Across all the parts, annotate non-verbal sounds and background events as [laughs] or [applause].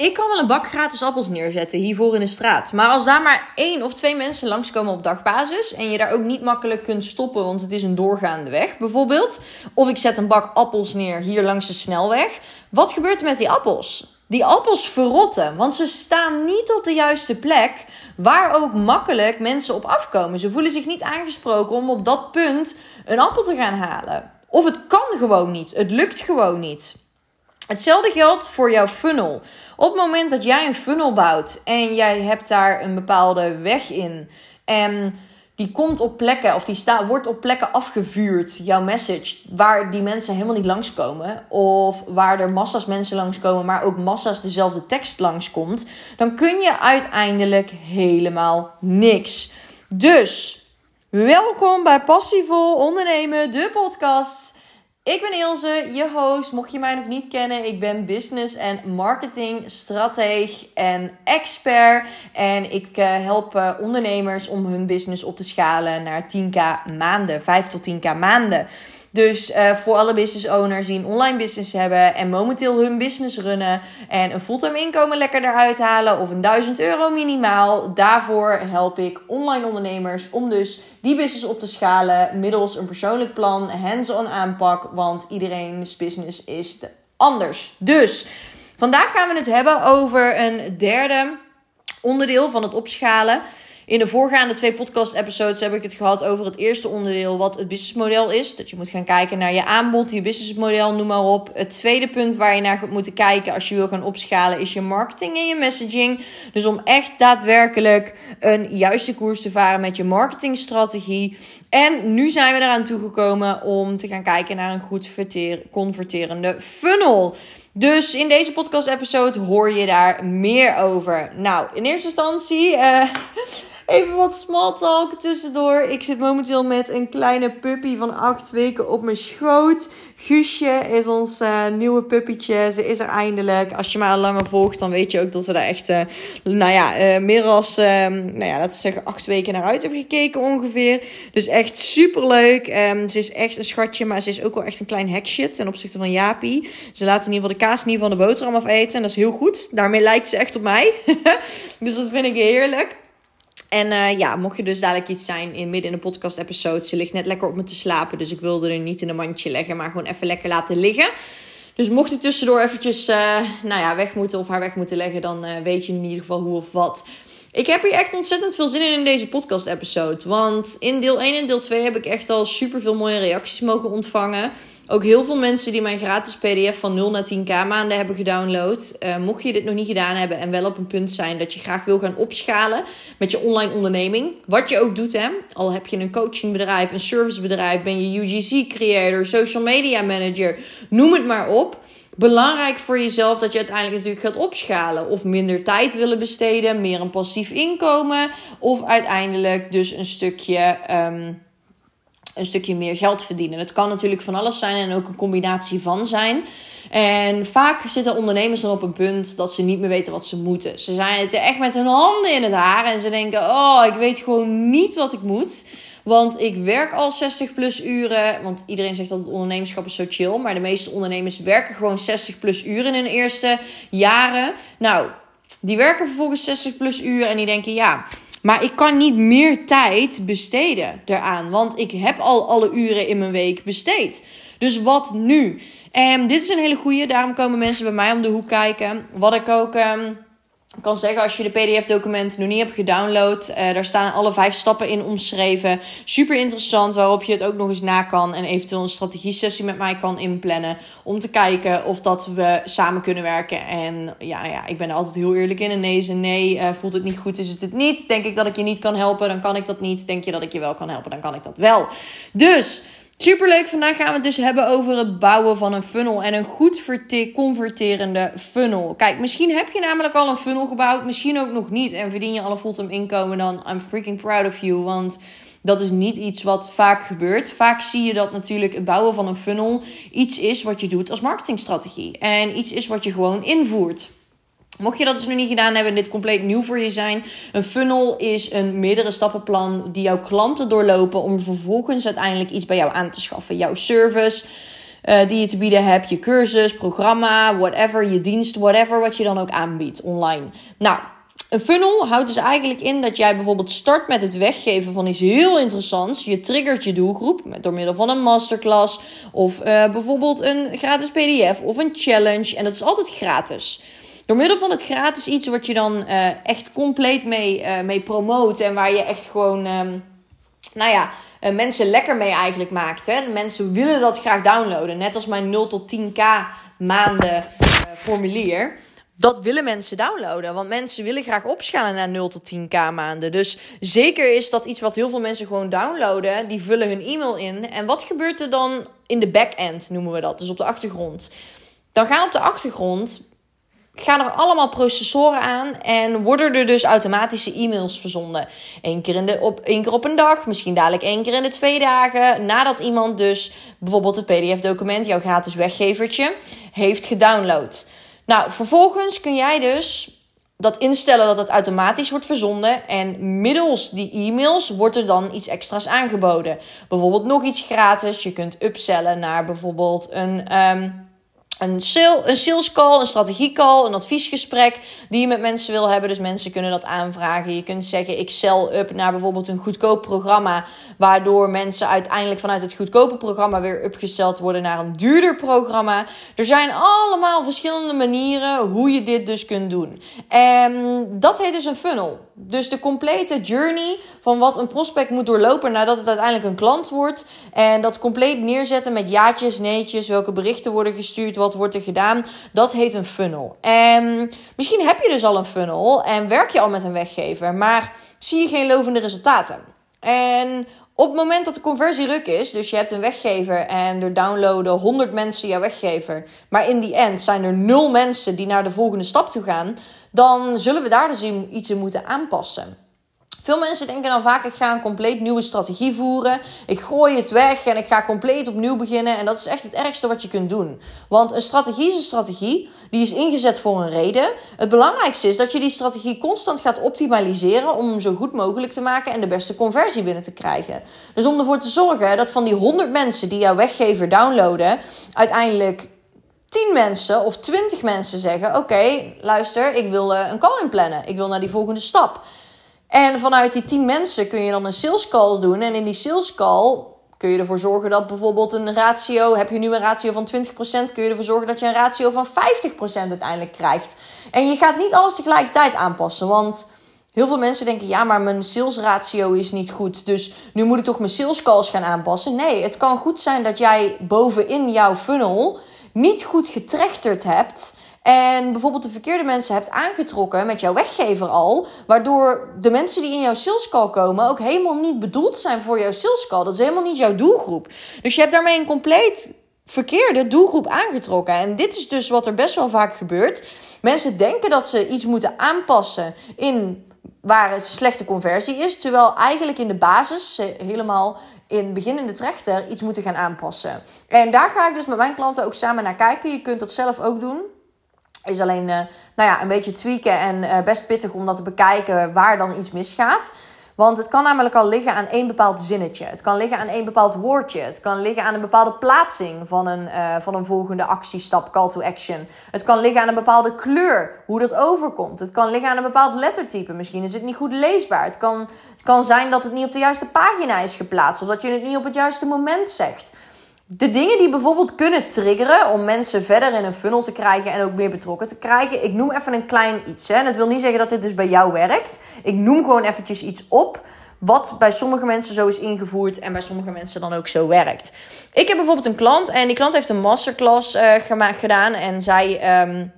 ik kan wel een bak gratis appels neerzetten hiervoor in de straat. Maar als daar maar één of twee mensen langskomen op dagbasis. en je daar ook niet makkelijk kunt stoppen, want het is een doorgaande weg bijvoorbeeld. of ik zet een bak appels neer hier langs de snelweg. wat gebeurt er met die appels? Die appels verrotten, want ze staan niet op de juiste plek waar ook makkelijk mensen op afkomen. Ze voelen zich niet aangesproken om op dat punt een appel te gaan halen. Of het kan gewoon niet. Het lukt gewoon niet. Hetzelfde geldt voor jouw funnel. Op het moment dat jij een funnel bouwt en jij hebt daar een bepaalde weg in en die komt op plekken of die staat, wordt op plekken afgevuurd, jouw message, waar die mensen helemaal niet langskomen of waar er massa's mensen langskomen, maar ook massa's dezelfde tekst langskomt, dan kun je uiteindelijk helemaal niks. Dus welkom bij Passievol Ondernemen, de podcast. Ik ben Ilse, je host. Mocht je mij nog niet kennen, ik ben business en marketing strateeg en expert. En ik uh, help uh, ondernemers om hun business op te schalen naar 10k maanden, 5 tot 10k maanden. Dus uh, voor alle business owners die een online business hebben en momenteel hun business runnen en een fulltime inkomen lekker eruit halen of een 1000 euro minimaal, daarvoor help ik online ondernemers om dus die business op te schalen middels een persoonlijk plan, hands-on aanpak, want iedereen's business is anders. Dus vandaag gaan we het hebben over een derde onderdeel van het opschalen. In de voorgaande twee podcast-episodes heb ik het gehad over het eerste onderdeel, wat het businessmodel is. Dat je moet gaan kijken naar je aanbod, je businessmodel, noem maar op. Het tweede punt waar je naar gaat moeten kijken als je wil gaan opschalen, is je marketing en je messaging. Dus om echt daadwerkelijk een juiste koers te varen met je marketingstrategie. En nu zijn we eraan toegekomen om te gaan kijken naar een goed converterende funnel. Dus in deze podcast-episode hoor je daar meer over. Nou, in eerste instantie. Uh, Even wat small talk tussendoor. Ik zit momenteel met een kleine puppy van acht weken op mijn schoot. Guusje is ons uh, nieuwe puppytje. Ze is er eindelijk. Als je mij al langer volgt, dan weet je ook dat we daar echt, uh, nou ja, uh, meer als, nou ja, laten we zeggen, acht weken naar uit hebben gekeken ongeveer. Dus echt super leuk. Um, ze is echt een schatje, maar ze is ook wel echt een klein heksje ten opzichte van Jaapie. Ze laat in ieder geval de kaas niet van de boterham afeten. En dat is heel goed. Daarmee lijkt ze echt op mij. [laughs] dus dat vind ik heerlijk. En uh, ja, mocht je dus dadelijk iets zijn in midden in de podcast episode. Ze ligt net lekker op me te slapen. Dus ik wilde er niet in een mandje leggen. Maar gewoon even lekker laten liggen. Dus mocht ik tussendoor eventjes uh, nou ja, weg moeten of haar weg moeten leggen. Dan uh, weet je in ieder geval hoe of wat. Ik heb hier echt ontzettend veel zin in in deze podcast episode. Want in deel 1 en deel 2 heb ik echt al super veel mooie reacties mogen ontvangen. Ook heel veel mensen die mijn gratis PDF van 0 naar 10k maanden hebben gedownload. Uh, mocht je dit nog niet gedaan hebben en wel op een punt zijn dat je graag wil gaan opschalen met je online onderneming. Wat je ook doet, hè. Al heb je een coachingbedrijf, een servicebedrijf, ben je UGC-creator, social media manager, noem het maar op. Belangrijk voor jezelf dat je uiteindelijk natuurlijk gaat opschalen. Of minder tijd willen besteden, meer een passief inkomen. Of uiteindelijk dus een stukje. Um, een stukje meer geld verdienen. Het kan natuurlijk van alles zijn en ook een combinatie van zijn. En vaak zitten ondernemers dan op een punt dat ze niet meer weten wat ze moeten. Ze zijn echt met hun handen in het haar en ze denken: Oh, ik weet gewoon niet wat ik moet. Want ik werk al 60 plus uren. Want iedereen zegt dat het ondernemerschap is zo chill. Maar de meeste ondernemers werken gewoon 60 plus uren in hun eerste jaren. Nou, die werken vervolgens 60 plus uren en die denken: Ja maar ik kan niet meer tijd besteden eraan. Want ik heb al alle uren in mijn week besteed. Dus wat nu? En dit is een hele goede. Daarom komen mensen bij mij om de hoek kijken. Wat ik ook. Um, ik kan zeggen, als je de PDF-document nog niet hebt gedownload, uh, daar staan alle vijf stappen in omschreven. Super interessant, waarop je het ook nog eens na kan en eventueel een strategie-sessie met mij kan inplannen. Om te kijken of dat we samen kunnen werken. En ja, ja ik ben er altijd heel eerlijk in. En nee is een nee. Uh, voelt het niet goed, is het het niet. Denk ik dat ik je niet kan helpen, dan kan ik dat niet. Denk je dat ik je wel kan helpen, dan kan ik dat wel. Dus Superleuk, vandaag gaan we het dus hebben over het bouwen van een funnel en een goed converterende funnel. Kijk, misschien heb je namelijk al een funnel gebouwd, misschien ook nog niet en verdien je al een fulltime inkomen, dan I'm freaking proud of you, want dat is niet iets wat vaak gebeurt. Vaak zie je dat natuurlijk het bouwen van een funnel iets is wat je doet als marketingstrategie en iets is wat je gewoon invoert. Mocht je dat dus nog niet gedaan hebben en dit compleet nieuw voor je zijn, een funnel is een meerdere stappenplan die jouw klanten doorlopen om vervolgens uiteindelijk iets bij jou aan te schaffen. Jouw service, uh, die je te bieden hebt. Je cursus, programma, whatever, je dienst, whatever wat je dan ook aanbiedt online. Nou, een funnel houdt dus eigenlijk in dat jij bijvoorbeeld start met het weggeven van iets heel interessants. Je triggert je doelgroep door middel van een masterclass of uh, bijvoorbeeld een gratis PDF of een challenge. En dat is altijd gratis. Door middel van het gratis iets wat je dan uh, echt compleet mee, uh, mee promoot en waar je echt gewoon, um, nou ja, uh, mensen lekker mee eigenlijk maakt. Hè? Mensen willen dat graag downloaden. Net als mijn 0 tot 10k maanden formulier dat willen mensen downloaden. Want mensen willen graag opschalen naar 0 tot 10k maanden. Dus zeker is dat iets wat heel veel mensen gewoon downloaden. Die vullen hun e-mail in. En wat gebeurt er dan in de back-end, noemen we dat. Dus op de achtergrond. Dan gaan op de achtergrond gaan er allemaal processoren aan en worden er dus automatische e-mails verzonden. Eén keer, in de, op, één keer op een dag, misschien dadelijk één keer in de twee dagen. Nadat iemand dus bijvoorbeeld het PDF-document, jouw gratis weggevertje, heeft gedownload. Nou, vervolgens kun jij dus dat instellen dat het automatisch wordt verzonden. En middels die e-mails wordt er dan iets extra's aangeboden. Bijvoorbeeld nog iets gratis. Je kunt upsellen naar bijvoorbeeld een. Um, een, sale, een sales call, een strategie call, een adviesgesprek die je met mensen wil hebben. Dus mensen kunnen dat aanvragen. Je kunt zeggen, ik sell up naar bijvoorbeeld een goedkoop programma. Waardoor mensen uiteindelijk vanuit het goedkope programma weer upgesteld worden naar een duurder programma. Er zijn allemaal verschillende manieren hoe je dit dus kunt doen. En dat heet dus een funnel. Dus de complete journey van wat een prospect moet doorlopen nadat het uiteindelijk een klant wordt. En dat compleet neerzetten met jaartjes, neetjes, welke berichten worden gestuurd, wat wordt er gedaan. Dat heet een funnel. En misschien heb je dus al een funnel en werk je al met een weggever, maar zie je geen lovende resultaten. En op het moment dat de conversie ruk is, dus je hebt een weggever en er downloaden 100 mensen jouw weggever, maar in die end zijn er 0 mensen die naar de volgende stap toe gaan, dan zullen we daar dus iets in moeten aanpassen. Veel mensen denken dan vaak: ik ga een compleet nieuwe strategie voeren. Ik gooi het weg en ik ga compleet opnieuw beginnen. En dat is echt het ergste wat je kunt doen. Want een strategie is een strategie. Die is ingezet voor een reden. Het belangrijkste is dat je die strategie constant gaat optimaliseren. Om hem zo goed mogelijk te maken en de beste conversie binnen te krijgen. Dus om ervoor te zorgen dat van die 100 mensen die jouw weggever downloaden. uiteindelijk 10 mensen of 20 mensen zeggen: Oké, luister, ik wil eh, een call inplannen. Ik wil naar die volgende stap. En vanuit die 10 mensen kun je dan een sales call doen. En in die sales call kun je ervoor zorgen dat bijvoorbeeld een ratio, heb je nu een ratio van 20%, kun je ervoor zorgen dat je een ratio van 50% uiteindelijk krijgt. En je gaat niet alles tegelijkertijd aanpassen, want heel veel mensen denken, ja, maar mijn sales ratio is niet goed, dus nu moet ik toch mijn sales calls gaan aanpassen. Nee, het kan goed zijn dat jij bovenin jouw funnel niet goed getrechterd hebt en bijvoorbeeld de verkeerde mensen hebt aangetrokken met jouw weggever al. Waardoor de mensen die in jouw sales call komen ook helemaal niet bedoeld zijn voor jouw sales call. Dat is helemaal niet jouw doelgroep. Dus je hebt daarmee een compleet verkeerde doelgroep aangetrokken. En dit is dus wat er best wel vaak gebeurt. Mensen denken dat ze iets moeten aanpassen in waar het slechte conversie is. Terwijl eigenlijk in de basis helemaal in beginnende trechter iets moeten gaan aanpassen. En daar ga ik dus met mijn klanten ook samen naar kijken. Je kunt dat zelf ook doen. Is alleen uh, nou ja, een beetje tweaken en uh, best pittig om dat te bekijken waar dan iets misgaat. Want het kan namelijk al liggen aan één bepaald zinnetje. Het kan liggen aan één bepaald woordje. Het kan liggen aan een bepaalde plaatsing van een, uh, van een volgende actiestap, call to action. Het kan liggen aan een bepaalde kleur, hoe dat overkomt. Het kan liggen aan een bepaald lettertype. Misschien is het niet goed leesbaar. Het kan, het kan zijn dat het niet op de juiste pagina is geplaatst. Of dat je het niet op het juiste moment zegt de dingen die bijvoorbeeld kunnen triggeren om mensen verder in een funnel te krijgen en ook meer betrokken te krijgen. Ik noem even een klein iets. Hè. dat wil niet zeggen dat dit dus bij jou werkt. Ik noem gewoon eventjes iets op wat bij sommige mensen zo is ingevoerd en bij sommige mensen dan ook zo werkt. Ik heb bijvoorbeeld een klant en die klant heeft een masterclass uh, gedaan en zij um,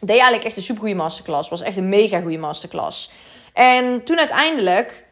deed eigenlijk echt een supergoeie masterclass. Was echt een mega goede masterclass. En toen uiteindelijk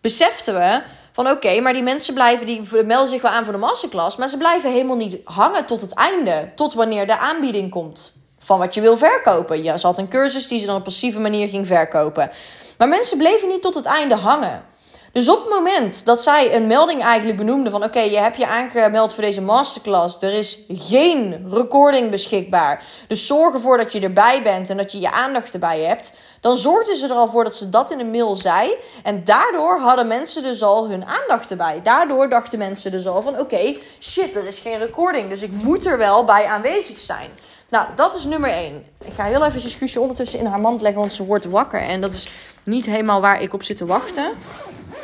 beseften we van oké, maar die mensen blijven, die melden zich wel aan voor de masterclass, maar ze blijven helemaal niet hangen tot het einde, tot wanneer de aanbieding komt van wat je wil verkopen. Je had een cursus die ze dan op passieve manier ging verkopen. Maar mensen bleven niet tot het einde hangen. Dus op het moment dat zij een melding eigenlijk benoemde van oké, je hebt je aangemeld voor deze masterclass, er is geen recording beschikbaar. Dus zorg ervoor dat je erbij bent en dat je je aandacht erbij hebt. Dan zorgden ze er al voor dat ze dat in de mail zei. En daardoor hadden mensen dus al hun aandacht erbij. Daardoor dachten mensen dus al van oké, shit, er is geen recording. Dus ik moet er wel bij aanwezig zijn. Nou, dat is nummer 1. Ik ga heel even Guusje ondertussen in haar mand leggen, want ze wordt wakker. En dat is niet helemaal waar ik op zit te wachten.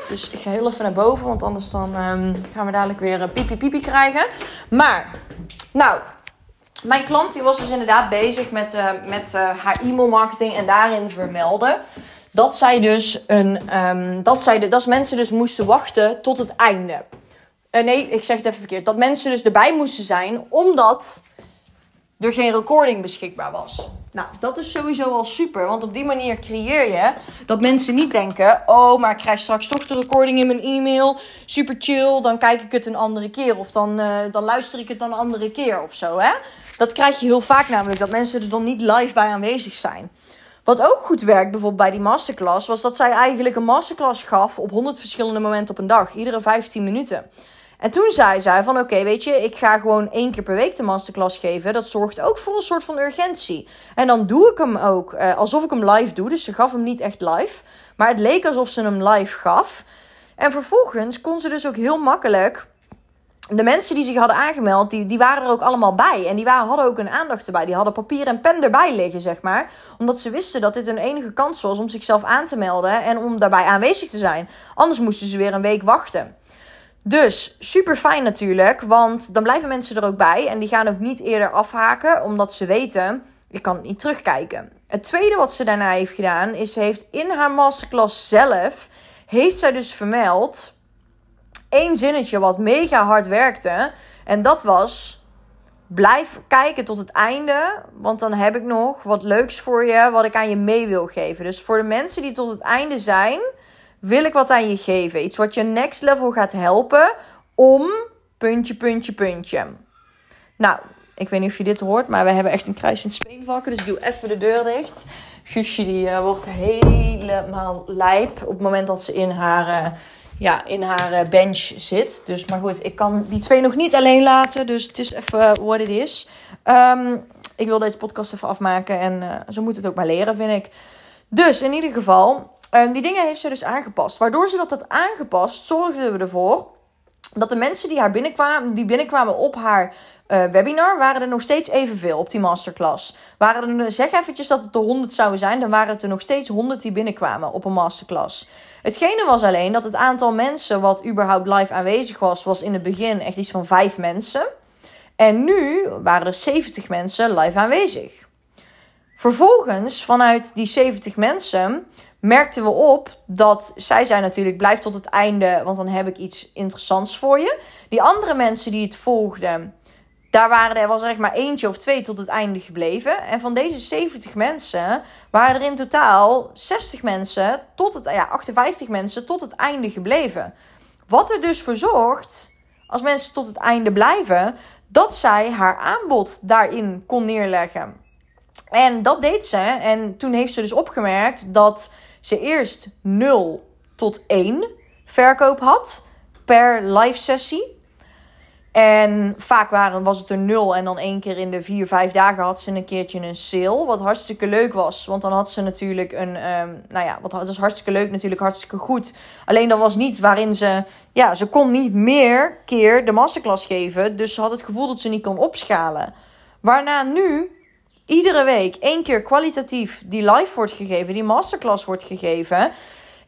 Dus ik ga heel even naar boven, want anders dan um, gaan we dadelijk weer uh, pipi pipi krijgen. Maar, nou, mijn klant die was dus inderdaad bezig met, uh, met uh, haar e-mailmarketing en daarin vermelden dat zij dus een, um, dat, zij de, dat mensen dus moesten wachten tot het einde. nee, ik zeg het even verkeerd. Dat mensen dus erbij moesten zijn, omdat er geen recording beschikbaar was. Nou, dat is sowieso al super. Want op die manier creëer je dat mensen niet denken: oh, maar ik krijg straks toch de recording in mijn e-mail. Super chill, dan kijk ik het een andere keer. Of dan, uh, dan luister ik het dan een andere keer of zo. Hè? Dat krijg je heel vaak namelijk, dat mensen er dan niet live bij aanwezig zijn. Wat ook goed werkt, bijvoorbeeld bij die masterclass, was dat zij eigenlijk een masterclass gaf op 100 verschillende momenten op een dag, iedere 15 minuten. En toen zei zij van oké, weet je, ik ga gewoon één keer per week de masterclass geven. Dat zorgt ook voor een soort van urgentie. En dan doe ik hem ook uh, alsof ik hem live doe. Dus ze gaf hem niet echt live. Maar het leek alsof ze hem live gaf. En vervolgens kon ze dus ook heel makkelijk. De mensen die zich hadden aangemeld, die, die waren er ook allemaal bij. En die waren, hadden ook een aandacht erbij. Die hadden papier en pen erbij liggen, zeg maar. Omdat ze wisten dat dit een enige kans was om zichzelf aan te melden en om daarbij aanwezig te zijn. Anders moesten ze weer een week wachten. Dus super fijn natuurlijk, want dan blijven mensen er ook bij en die gaan ook niet eerder afhaken, omdat ze weten, je kan niet terugkijken. Het tweede wat ze daarna heeft gedaan, is ze heeft in haar masterclass zelf, heeft zij dus vermeld, één zinnetje wat mega hard werkte, en dat was, blijf kijken tot het einde, want dan heb ik nog wat leuks voor je, wat ik aan je mee wil geven. Dus voor de mensen die tot het einde zijn wil ik wat aan je geven. Iets wat je next level gaat helpen om puntje, puntje, puntje. Nou, ik weet niet of je dit hoort, maar we hebben echt een kruisend speenvakken. Dus ik doe even de deur dicht. Guusje die uh, wordt helemaal lijp op het moment dat ze in haar, uh, ja, in haar uh, bench zit. Dus, maar goed, ik kan die twee nog niet alleen laten. Dus het is even what it is. Um, ik wil deze podcast even afmaken en zo moet het ook maar leren, vind ik. Dus in ieder geval, Um, die dingen heeft ze dus aangepast. Waardoor ze dat had aangepast, zorgden we ervoor dat de mensen die, haar binnenkwamen, die binnenkwamen op haar uh, webinar, waren er nog steeds evenveel op die masterclass. Waren er, zeg eventjes dat het er 100 zouden zijn, dan waren het er nog steeds 100 die binnenkwamen op een masterclass. Hetgene was alleen dat het aantal mensen wat überhaupt live aanwezig was, was in het begin echt iets van 5 mensen. En nu waren er 70 mensen live aanwezig. Vervolgens, vanuit die 70 mensen, merkten we op dat zij zei natuurlijk blijf tot het einde, want dan heb ik iets interessants voor je. Die andere mensen die het volgden, daar waren er was er echt maar eentje of twee tot het einde gebleven. En van deze 70 mensen waren er in totaal 60 mensen tot het ja, 58 mensen tot het einde gebleven. Wat er dus voor zorgt, als mensen tot het einde blijven, dat zij haar aanbod daarin kon neerleggen. En dat deed ze. En toen heeft ze dus opgemerkt dat ze eerst 0 tot 1 verkoop had per live sessie. En vaak waren, was het er 0 en dan één keer in de 4, 5 dagen had ze een keertje een sale. Wat hartstikke leuk was. Want dan had ze natuurlijk een. Um, nou ja, wat dat is hartstikke leuk, natuurlijk hartstikke goed. Alleen dat was niet waarin ze. Ja, ze kon niet meer keer de masterclass geven. Dus ze had het gevoel dat ze niet kon opschalen. Waarna nu iedere week één keer kwalitatief die live wordt gegeven, die masterclass wordt gegeven.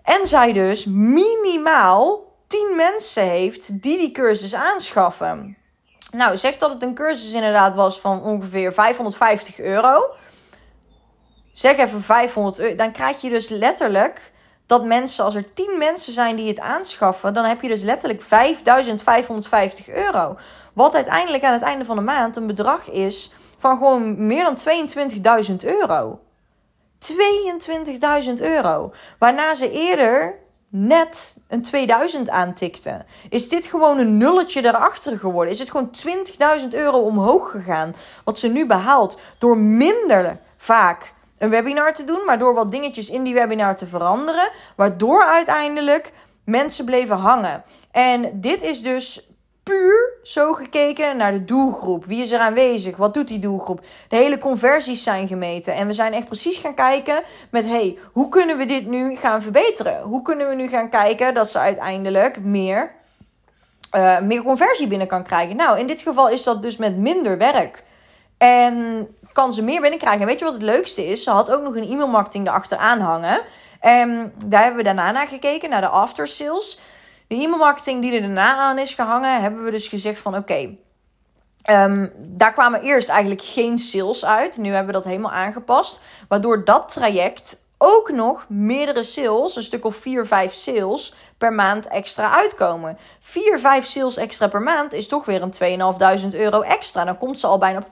En zij dus minimaal 10 mensen heeft die die cursus aanschaffen. Nou, zeg dat het een cursus inderdaad was van ongeveer 550 euro. Zeg even 500 euro. Dan krijg je dus letterlijk dat mensen, als er 10 mensen zijn die het aanschaffen, dan heb je dus letterlijk 5550 euro. Wat uiteindelijk aan het einde van de maand een bedrag is van gewoon meer dan 22.000 euro. 22.000 euro. Waarna ze eerder net een 2000 aantikte. Is dit gewoon een nulletje daarachter geworden? Is het gewoon 20.000 euro omhoog gegaan? Wat ze nu behaalt door minder vaak een webinar te doen, maar door wat dingetjes in die webinar te veranderen, waardoor uiteindelijk mensen bleven hangen. En dit is dus puur zo gekeken naar de doelgroep. Wie is er aanwezig? Wat doet die doelgroep? De hele conversies zijn gemeten. En we zijn echt precies gaan kijken met... hey, hoe kunnen we dit nu gaan verbeteren? Hoe kunnen we nu gaan kijken dat ze uiteindelijk meer, uh, meer conversie binnen kan krijgen? Nou, in dit geval is dat dus met minder werk. En kan ze meer binnenkrijgen. En weet je wat het leukste is? Ze had ook nog een e-mailmarketing erachteraan hangen. En daar hebben we daarna naar gekeken, naar de after sales. De e-mailmarketing die er daarna aan is gehangen, hebben we dus gezegd van oké, ehm, daar kwamen eerst eigenlijk geen sales uit. Nu hebben we dat helemaal aangepast. Waardoor dat traject ook nog meerdere sales, een stuk of 4, 5 sales per maand extra uitkomen. 4, 5 sales extra per maand is toch weer een 2.500 euro extra. Dan komt ze al bijna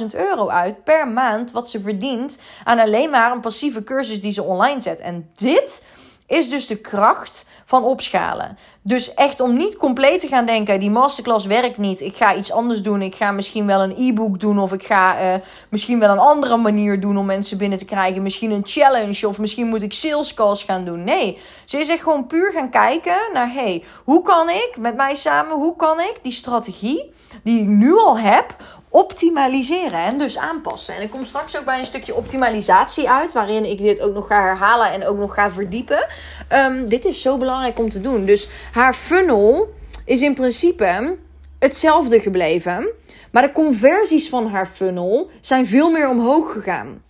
25.000 euro uit per maand wat ze verdient aan alleen maar een passieve cursus die ze online zet. En dit is dus de kracht van opschalen. Dus echt om niet compleet te gaan denken: die masterclass werkt niet. Ik ga iets anders doen. Ik ga misschien wel een e-book doen. Of ik ga uh, misschien wel een andere manier doen om mensen binnen te krijgen. Misschien een challenge. Of misschien moet ik sales calls gaan doen. Nee, ze is echt gewoon puur gaan kijken naar: hey, hoe kan ik met mij samen, hoe kan ik die strategie die ik nu al heb optimaliseren en dus aanpassen. En ik kom straks ook bij een stukje optimalisatie uit, waarin ik dit ook nog ga herhalen en ook nog ga verdiepen. Um, dit is zo belangrijk om te doen. Dus haar funnel is in principe hetzelfde gebleven, maar de conversies van haar funnel zijn veel meer omhoog gegaan.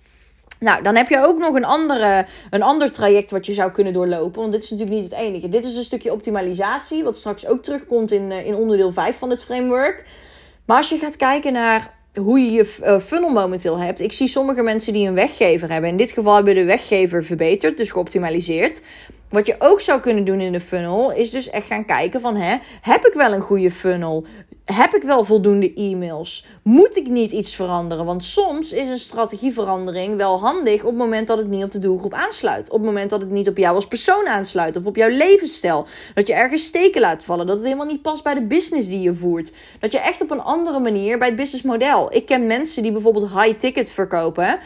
Nou, dan heb je ook nog een, andere, een ander traject wat je zou kunnen doorlopen. Want dit is natuurlijk niet het enige. Dit is een stukje optimalisatie, wat straks ook terugkomt in, eh, in onderdeel 5 van het framework. Maar als je gaat kijken naar hoe je je eh, funnel momenteel hebt. Ik zie sommige mensen die een weggever hebben. In dit geval hebben de weggever verbeterd, dus geoptimaliseerd. Wat je ook zou kunnen doen in de funnel is dus echt gaan kijken van hè, heb ik wel een goede funnel? Heb ik wel voldoende e-mails? Moet ik niet iets veranderen? Want soms is een strategieverandering wel handig op het moment dat het niet op de doelgroep aansluit. Op het moment dat het niet op jou als persoon aansluit of op jouw levensstijl. Dat je ergens steken laat vallen. Dat het helemaal niet past bij de business die je voert. Dat je echt op een andere manier bij het businessmodel. Ik ken mensen die bijvoorbeeld high ticket verkopen.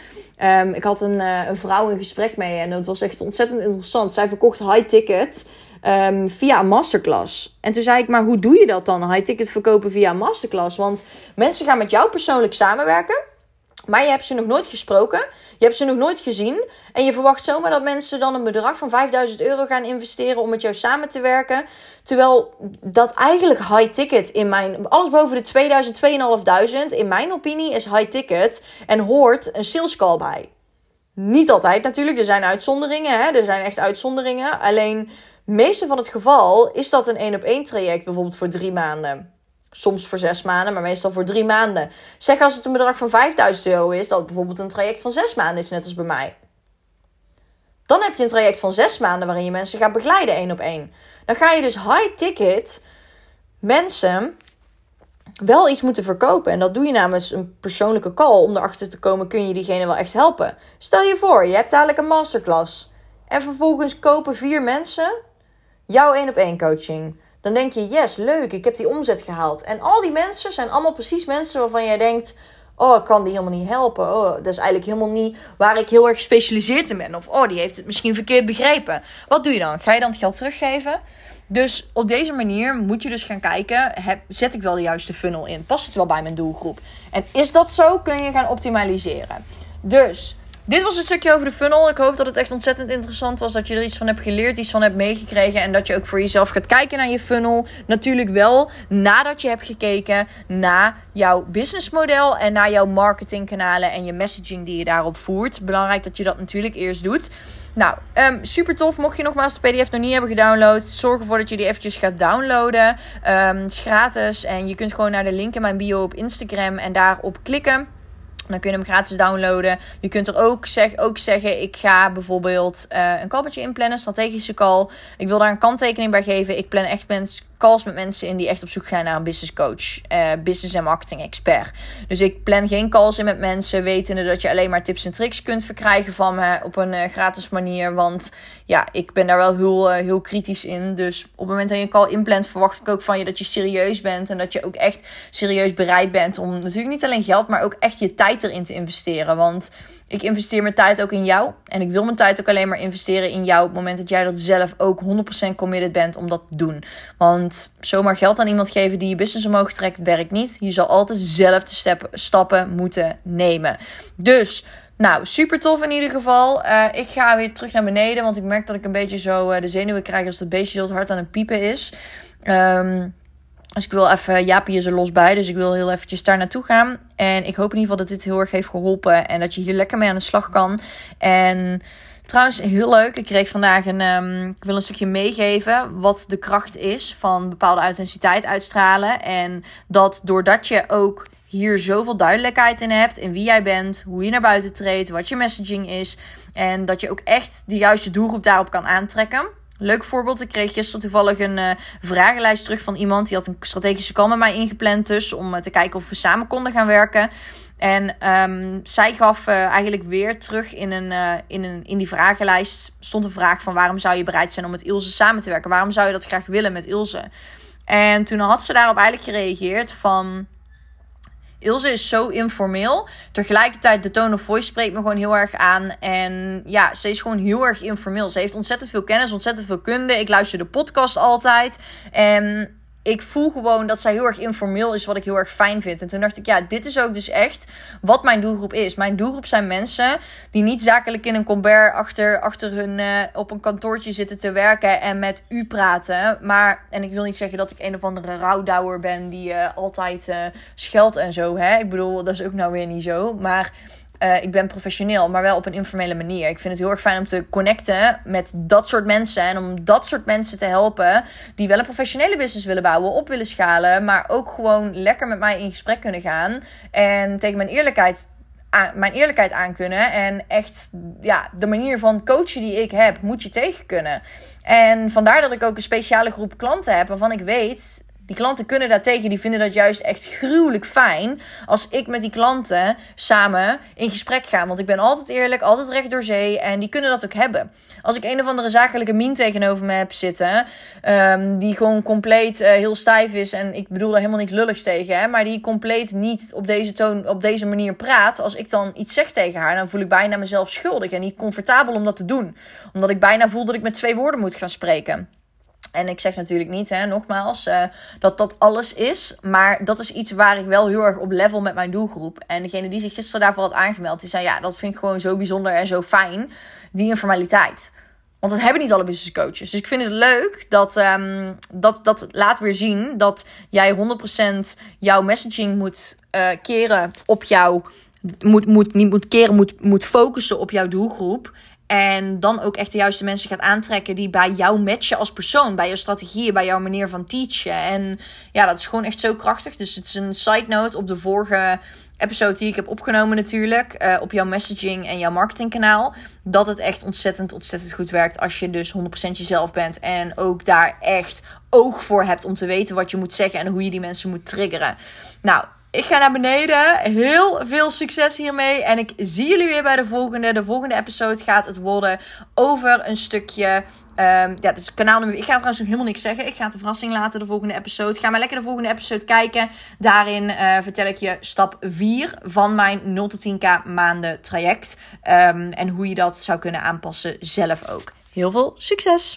Um, ik had een, uh, een vrouw in gesprek mee en het was echt ontzettend interessant. Zij verkocht high ticket. Um, via een masterclass. En toen zei ik, maar hoe doe je dat dan? High ticket verkopen via een masterclass? Want mensen gaan met jou persoonlijk samenwerken. Maar je hebt ze nog nooit gesproken. Je hebt ze nog nooit gezien. En je verwacht zomaar dat mensen dan een bedrag van 5000 euro gaan investeren om met jou samen te werken. Terwijl dat eigenlijk high ticket in mijn. Alles boven de 2000, 2500 in mijn opinie is high ticket. En hoort een sales call bij. Niet altijd natuurlijk. Er zijn uitzonderingen. Hè? Er zijn echt uitzonderingen. Alleen meeste van het geval is dat een één op één traject, bijvoorbeeld voor drie maanden. Soms voor zes maanden, maar meestal voor drie maanden. Zeg als het een bedrag van 5000 euro is, dat bijvoorbeeld een traject van zes maanden is, net als bij mij. Dan heb je een traject van zes maanden waarin je mensen gaat begeleiden één op één. Dan ga je dus high ticket mensen wel iets moeten verkopen. En dat doe je namens een persoonlijke call om erachter te komen: kun je diegene wel echt helpen? Stel je voor, je hebt dadelijk een masterclass. En vervolgens kopen vier mensen jouw één op één coaching. Dan denk je, yes, leuk, ik heb die omzet gehaald. En al die mensen zijn allemaal precies mensen waarvan jij denkt... Oh, ik kan die helemaal niet helpen. Oh, dat is eigenlijk helemaal niet waar ik heel erg gespecialiseerd in ben. Of oh, die heeft het misschien verkeerd begrepen. Wat doe je dan? Ga je dan het geld teruggeven? Dus op deze manier moet je dus gaan kijken: heb, zet ik wel de juiste funnel in? Past het wel bij mijn doelgroep? En is dat zo? Kun je gaan optimaliseren. Dus dit was het stukje over de funnel. Ik hoop dat het echt ontzettend interessant was. Dat je er iets van hebt geleerd, iets van hebt meegekregen. En dat je ook voor jezelf gaat kijken naar je funnel. Natuurlijk wel nadat je hebt gekeken naar jouw businessmodel. En naar jouw marketingkanalen en je messaging die je daarop voert. Belangrijk dat je dat natuurlijk eerst doet. Nou, um, super tof. Mocht je nogmaals de PDF nog niet hebben gedownload, zorg ervoor dat je die eventjes gaat downloaden. Het is gratis en je kunt gewoon naar de link in mijn bio op Instagram en daarop klikken. Dan kun je hem gratis downloaden. Je kunt er ook, zeg, ook zeggen: ik ga bijvoorbeeld uh, een calletje inplannen, strategische call. Ik wil daar een kanttekening bij geven. Ik plan echt calls met mensen in die echt op zoek gaan naar een business coach, uh, business en marketing expert. Dus ik plan geen calls in met mensen, wetende dat je alleen maar tips en tricks kunt verkrijgen van me op een uh, gratis manier. Want ja, ik ben daar wel heel, heel kritisch in. Dus op het moment dat je een call inplant, verwacht ik ook van je dat je serieus bent en dat je ook echt serieus bereid bent om natuurlijk niet alleen geld, maar ook echt je tijd tijd erin te investeren. Want ik investeer mijn tijd ook in jou. En ik wil mijn tijd ook alleen maar investeren in jou op het moment dat jij dat zelf ook 100% committed bent om dat te doen. Want zomaar geld aan iemand geven die je business omhoog trekt, werkt niet. Je zal altijd zelf de stappen moeten nemen. Dus nou, super tof in ieder geval. Uh, ik ga weer terug naar beneden, want ik merk dat ik een beetje zo uh, de zenuwen krijg als dat beestje heel hard aan het piepen is. Um, dus ik wil even, Jaapie is er los bij, dus ik wil heel eventjes daar naartoe gaan. En ik hoop in ieder geval dat dit heel erg heeft geholpen en dat je hier lekker mee aan de slag kan. En trouwens, heel leuk, ik kreeg vandaag een, um, ik wil een stukje meegeven wat de kracht is van bepaalde authenticiteit uitstralen. En dat doordat je ook hier zoveel duidelijkheid in hebt in wie jij bent, hoe je naar buiten treedt, wat je messaging is. En dat je ook echt de juiste doelgroep daarop kan aantrekken. Leuk voorbeeld. Ik kreeg gisteren toevallig een uh, vragenlijst terug van iemand. Die had een strategische call met mij ingepland. Dus om uh, te kijken of we samen konden gaan werken. En um, zij gaf uh, eigenlijk weer terug in, een, in, een, in die vragenlijst. Stond een vraag van waarom zou je bereid zijn om met Ilse samen te werken? Waarom zou je dat graag willen met Ilse? En toen had ze daarop eigenlijk gereageerd van Ilse is zo informeel. Tegelijkertijd, de tone of voice spreekt me gewoon heel erg aan. En ja, ze is gewoon heel erg informeel. Ze heeft ontzettend veel kennis, ontzettend veel kunde. Ik luister de podcast altijd. En ik voel gewoon dat zij heel erg informeel is, wat ik heel erg fijn vind. En toen dacht ik, ja, dit is ook dus echt wat mijn doelgroep is. Mijn doelgroep zijn mensen die niet zakelijk in een comber achter, achter hun uh, op een kantoortje zitten te werken en met u praten. Maar, en ik wil niet zeggen dat ik een of andere rouwdouwer ben die uh, altijd uh, scheldt en zo. Hè? Ik bedoel, dat is ook nou weer niet zo. Maar uh, ik ben professioneel, maar wel op een informele manier. Ik vind het heel erg fijn om te connecten met dat soort mensen. En om dat soort mensen te helpen die wel een professionele business willen bouwen, op willen schalen. Maar ook gewoon lekker met mij in gesprek kunnen gaan. En tegen mijn eerlijkheid aan, mijn eerlijkheid aan kunnen. En echt, ja, de manier van coachen die ik heb, moet je tegen kunnen. En vandaar dat ik ook een speciale groep klanten heb waarvan ik weet. Die klanten kunnen daartegen, die vinden dat juist echt gruwelijk fijn. Als ik met die klanten samen in gesprek ga. Want ik ben altijd eerlijk, altijd recht door zee. En die kunnen dat ook hebben. Als ik een of andere zakelijke min tegenover me heb zitten. Um, die gewoon compleet uh, heel stijf is. En ik bedoel daar helemaal niks lulligs tegen. Hè, maar die compleet niet op deze toon, op deze manier praat. Als ik dan iets zeg tegen haar, dan voel ik bijna mezelf schuldig. En niet comfortabel om dat te doen. Omdat ik bijna voel dat ik met twee woorden moet gaan spreken. En ik zeg natuurlijk niet, hè, nogmaals, uh, dat dat alles is. Maar dat is iets waar ik wel heel erg op level met mijn doelgroep. En degene die zich gisteren daarvoor had aangemeld, die zei: Ja, dat vind ik gewoon zo bijzonder en zo fijn. Die informaliteit. Want dat hebben niet alle business coaches. Dus ik vind het leuk dat um, dat, dat laat weer zien dat jij 100% jouw messaging moet uh, keren op jouw. Moet, moet, niet moet keren, moet, moet focussen op jouw doelgroep. En dan ook echt de juiste mensen gaat aantrekken die bij jou matchen als persoon. Bij jouw strategieën, bij jouw manier van teachen. En ja, dat is gewoon echt zo krachtig. Dus het is een side note op de vorige episode die ik heb opgenomen natuurlijk. Uh, op jouw messaging en jouw marketingkanaal. Dat het echt ontzettend, ontzettend goed werkt als je dus 100% jezelf bent. En ook daar echt oog voor hebt om te weten wat je moet zeggen en hoe je die mensen moet triggeren. Nou, ik ga naar beneden. Heel veel succes hiermee. En ik zie jullie weer bij de volgende. De volgende episode gaat het worden over een stukje. Um, ja, dus kanaalnummer. Ik ga trouwens nog helemaal niks zeggen. Ik ga het een verrassing laten, de volgende episode. Ga maar lekker de volgende episode kijken. Daarin uh, vertel ik je stap 4 van mijn 0 tot 10k maanden traject. Um, en hoe je dat zou kunnen aanpassen zelf ook. Heel veel succes!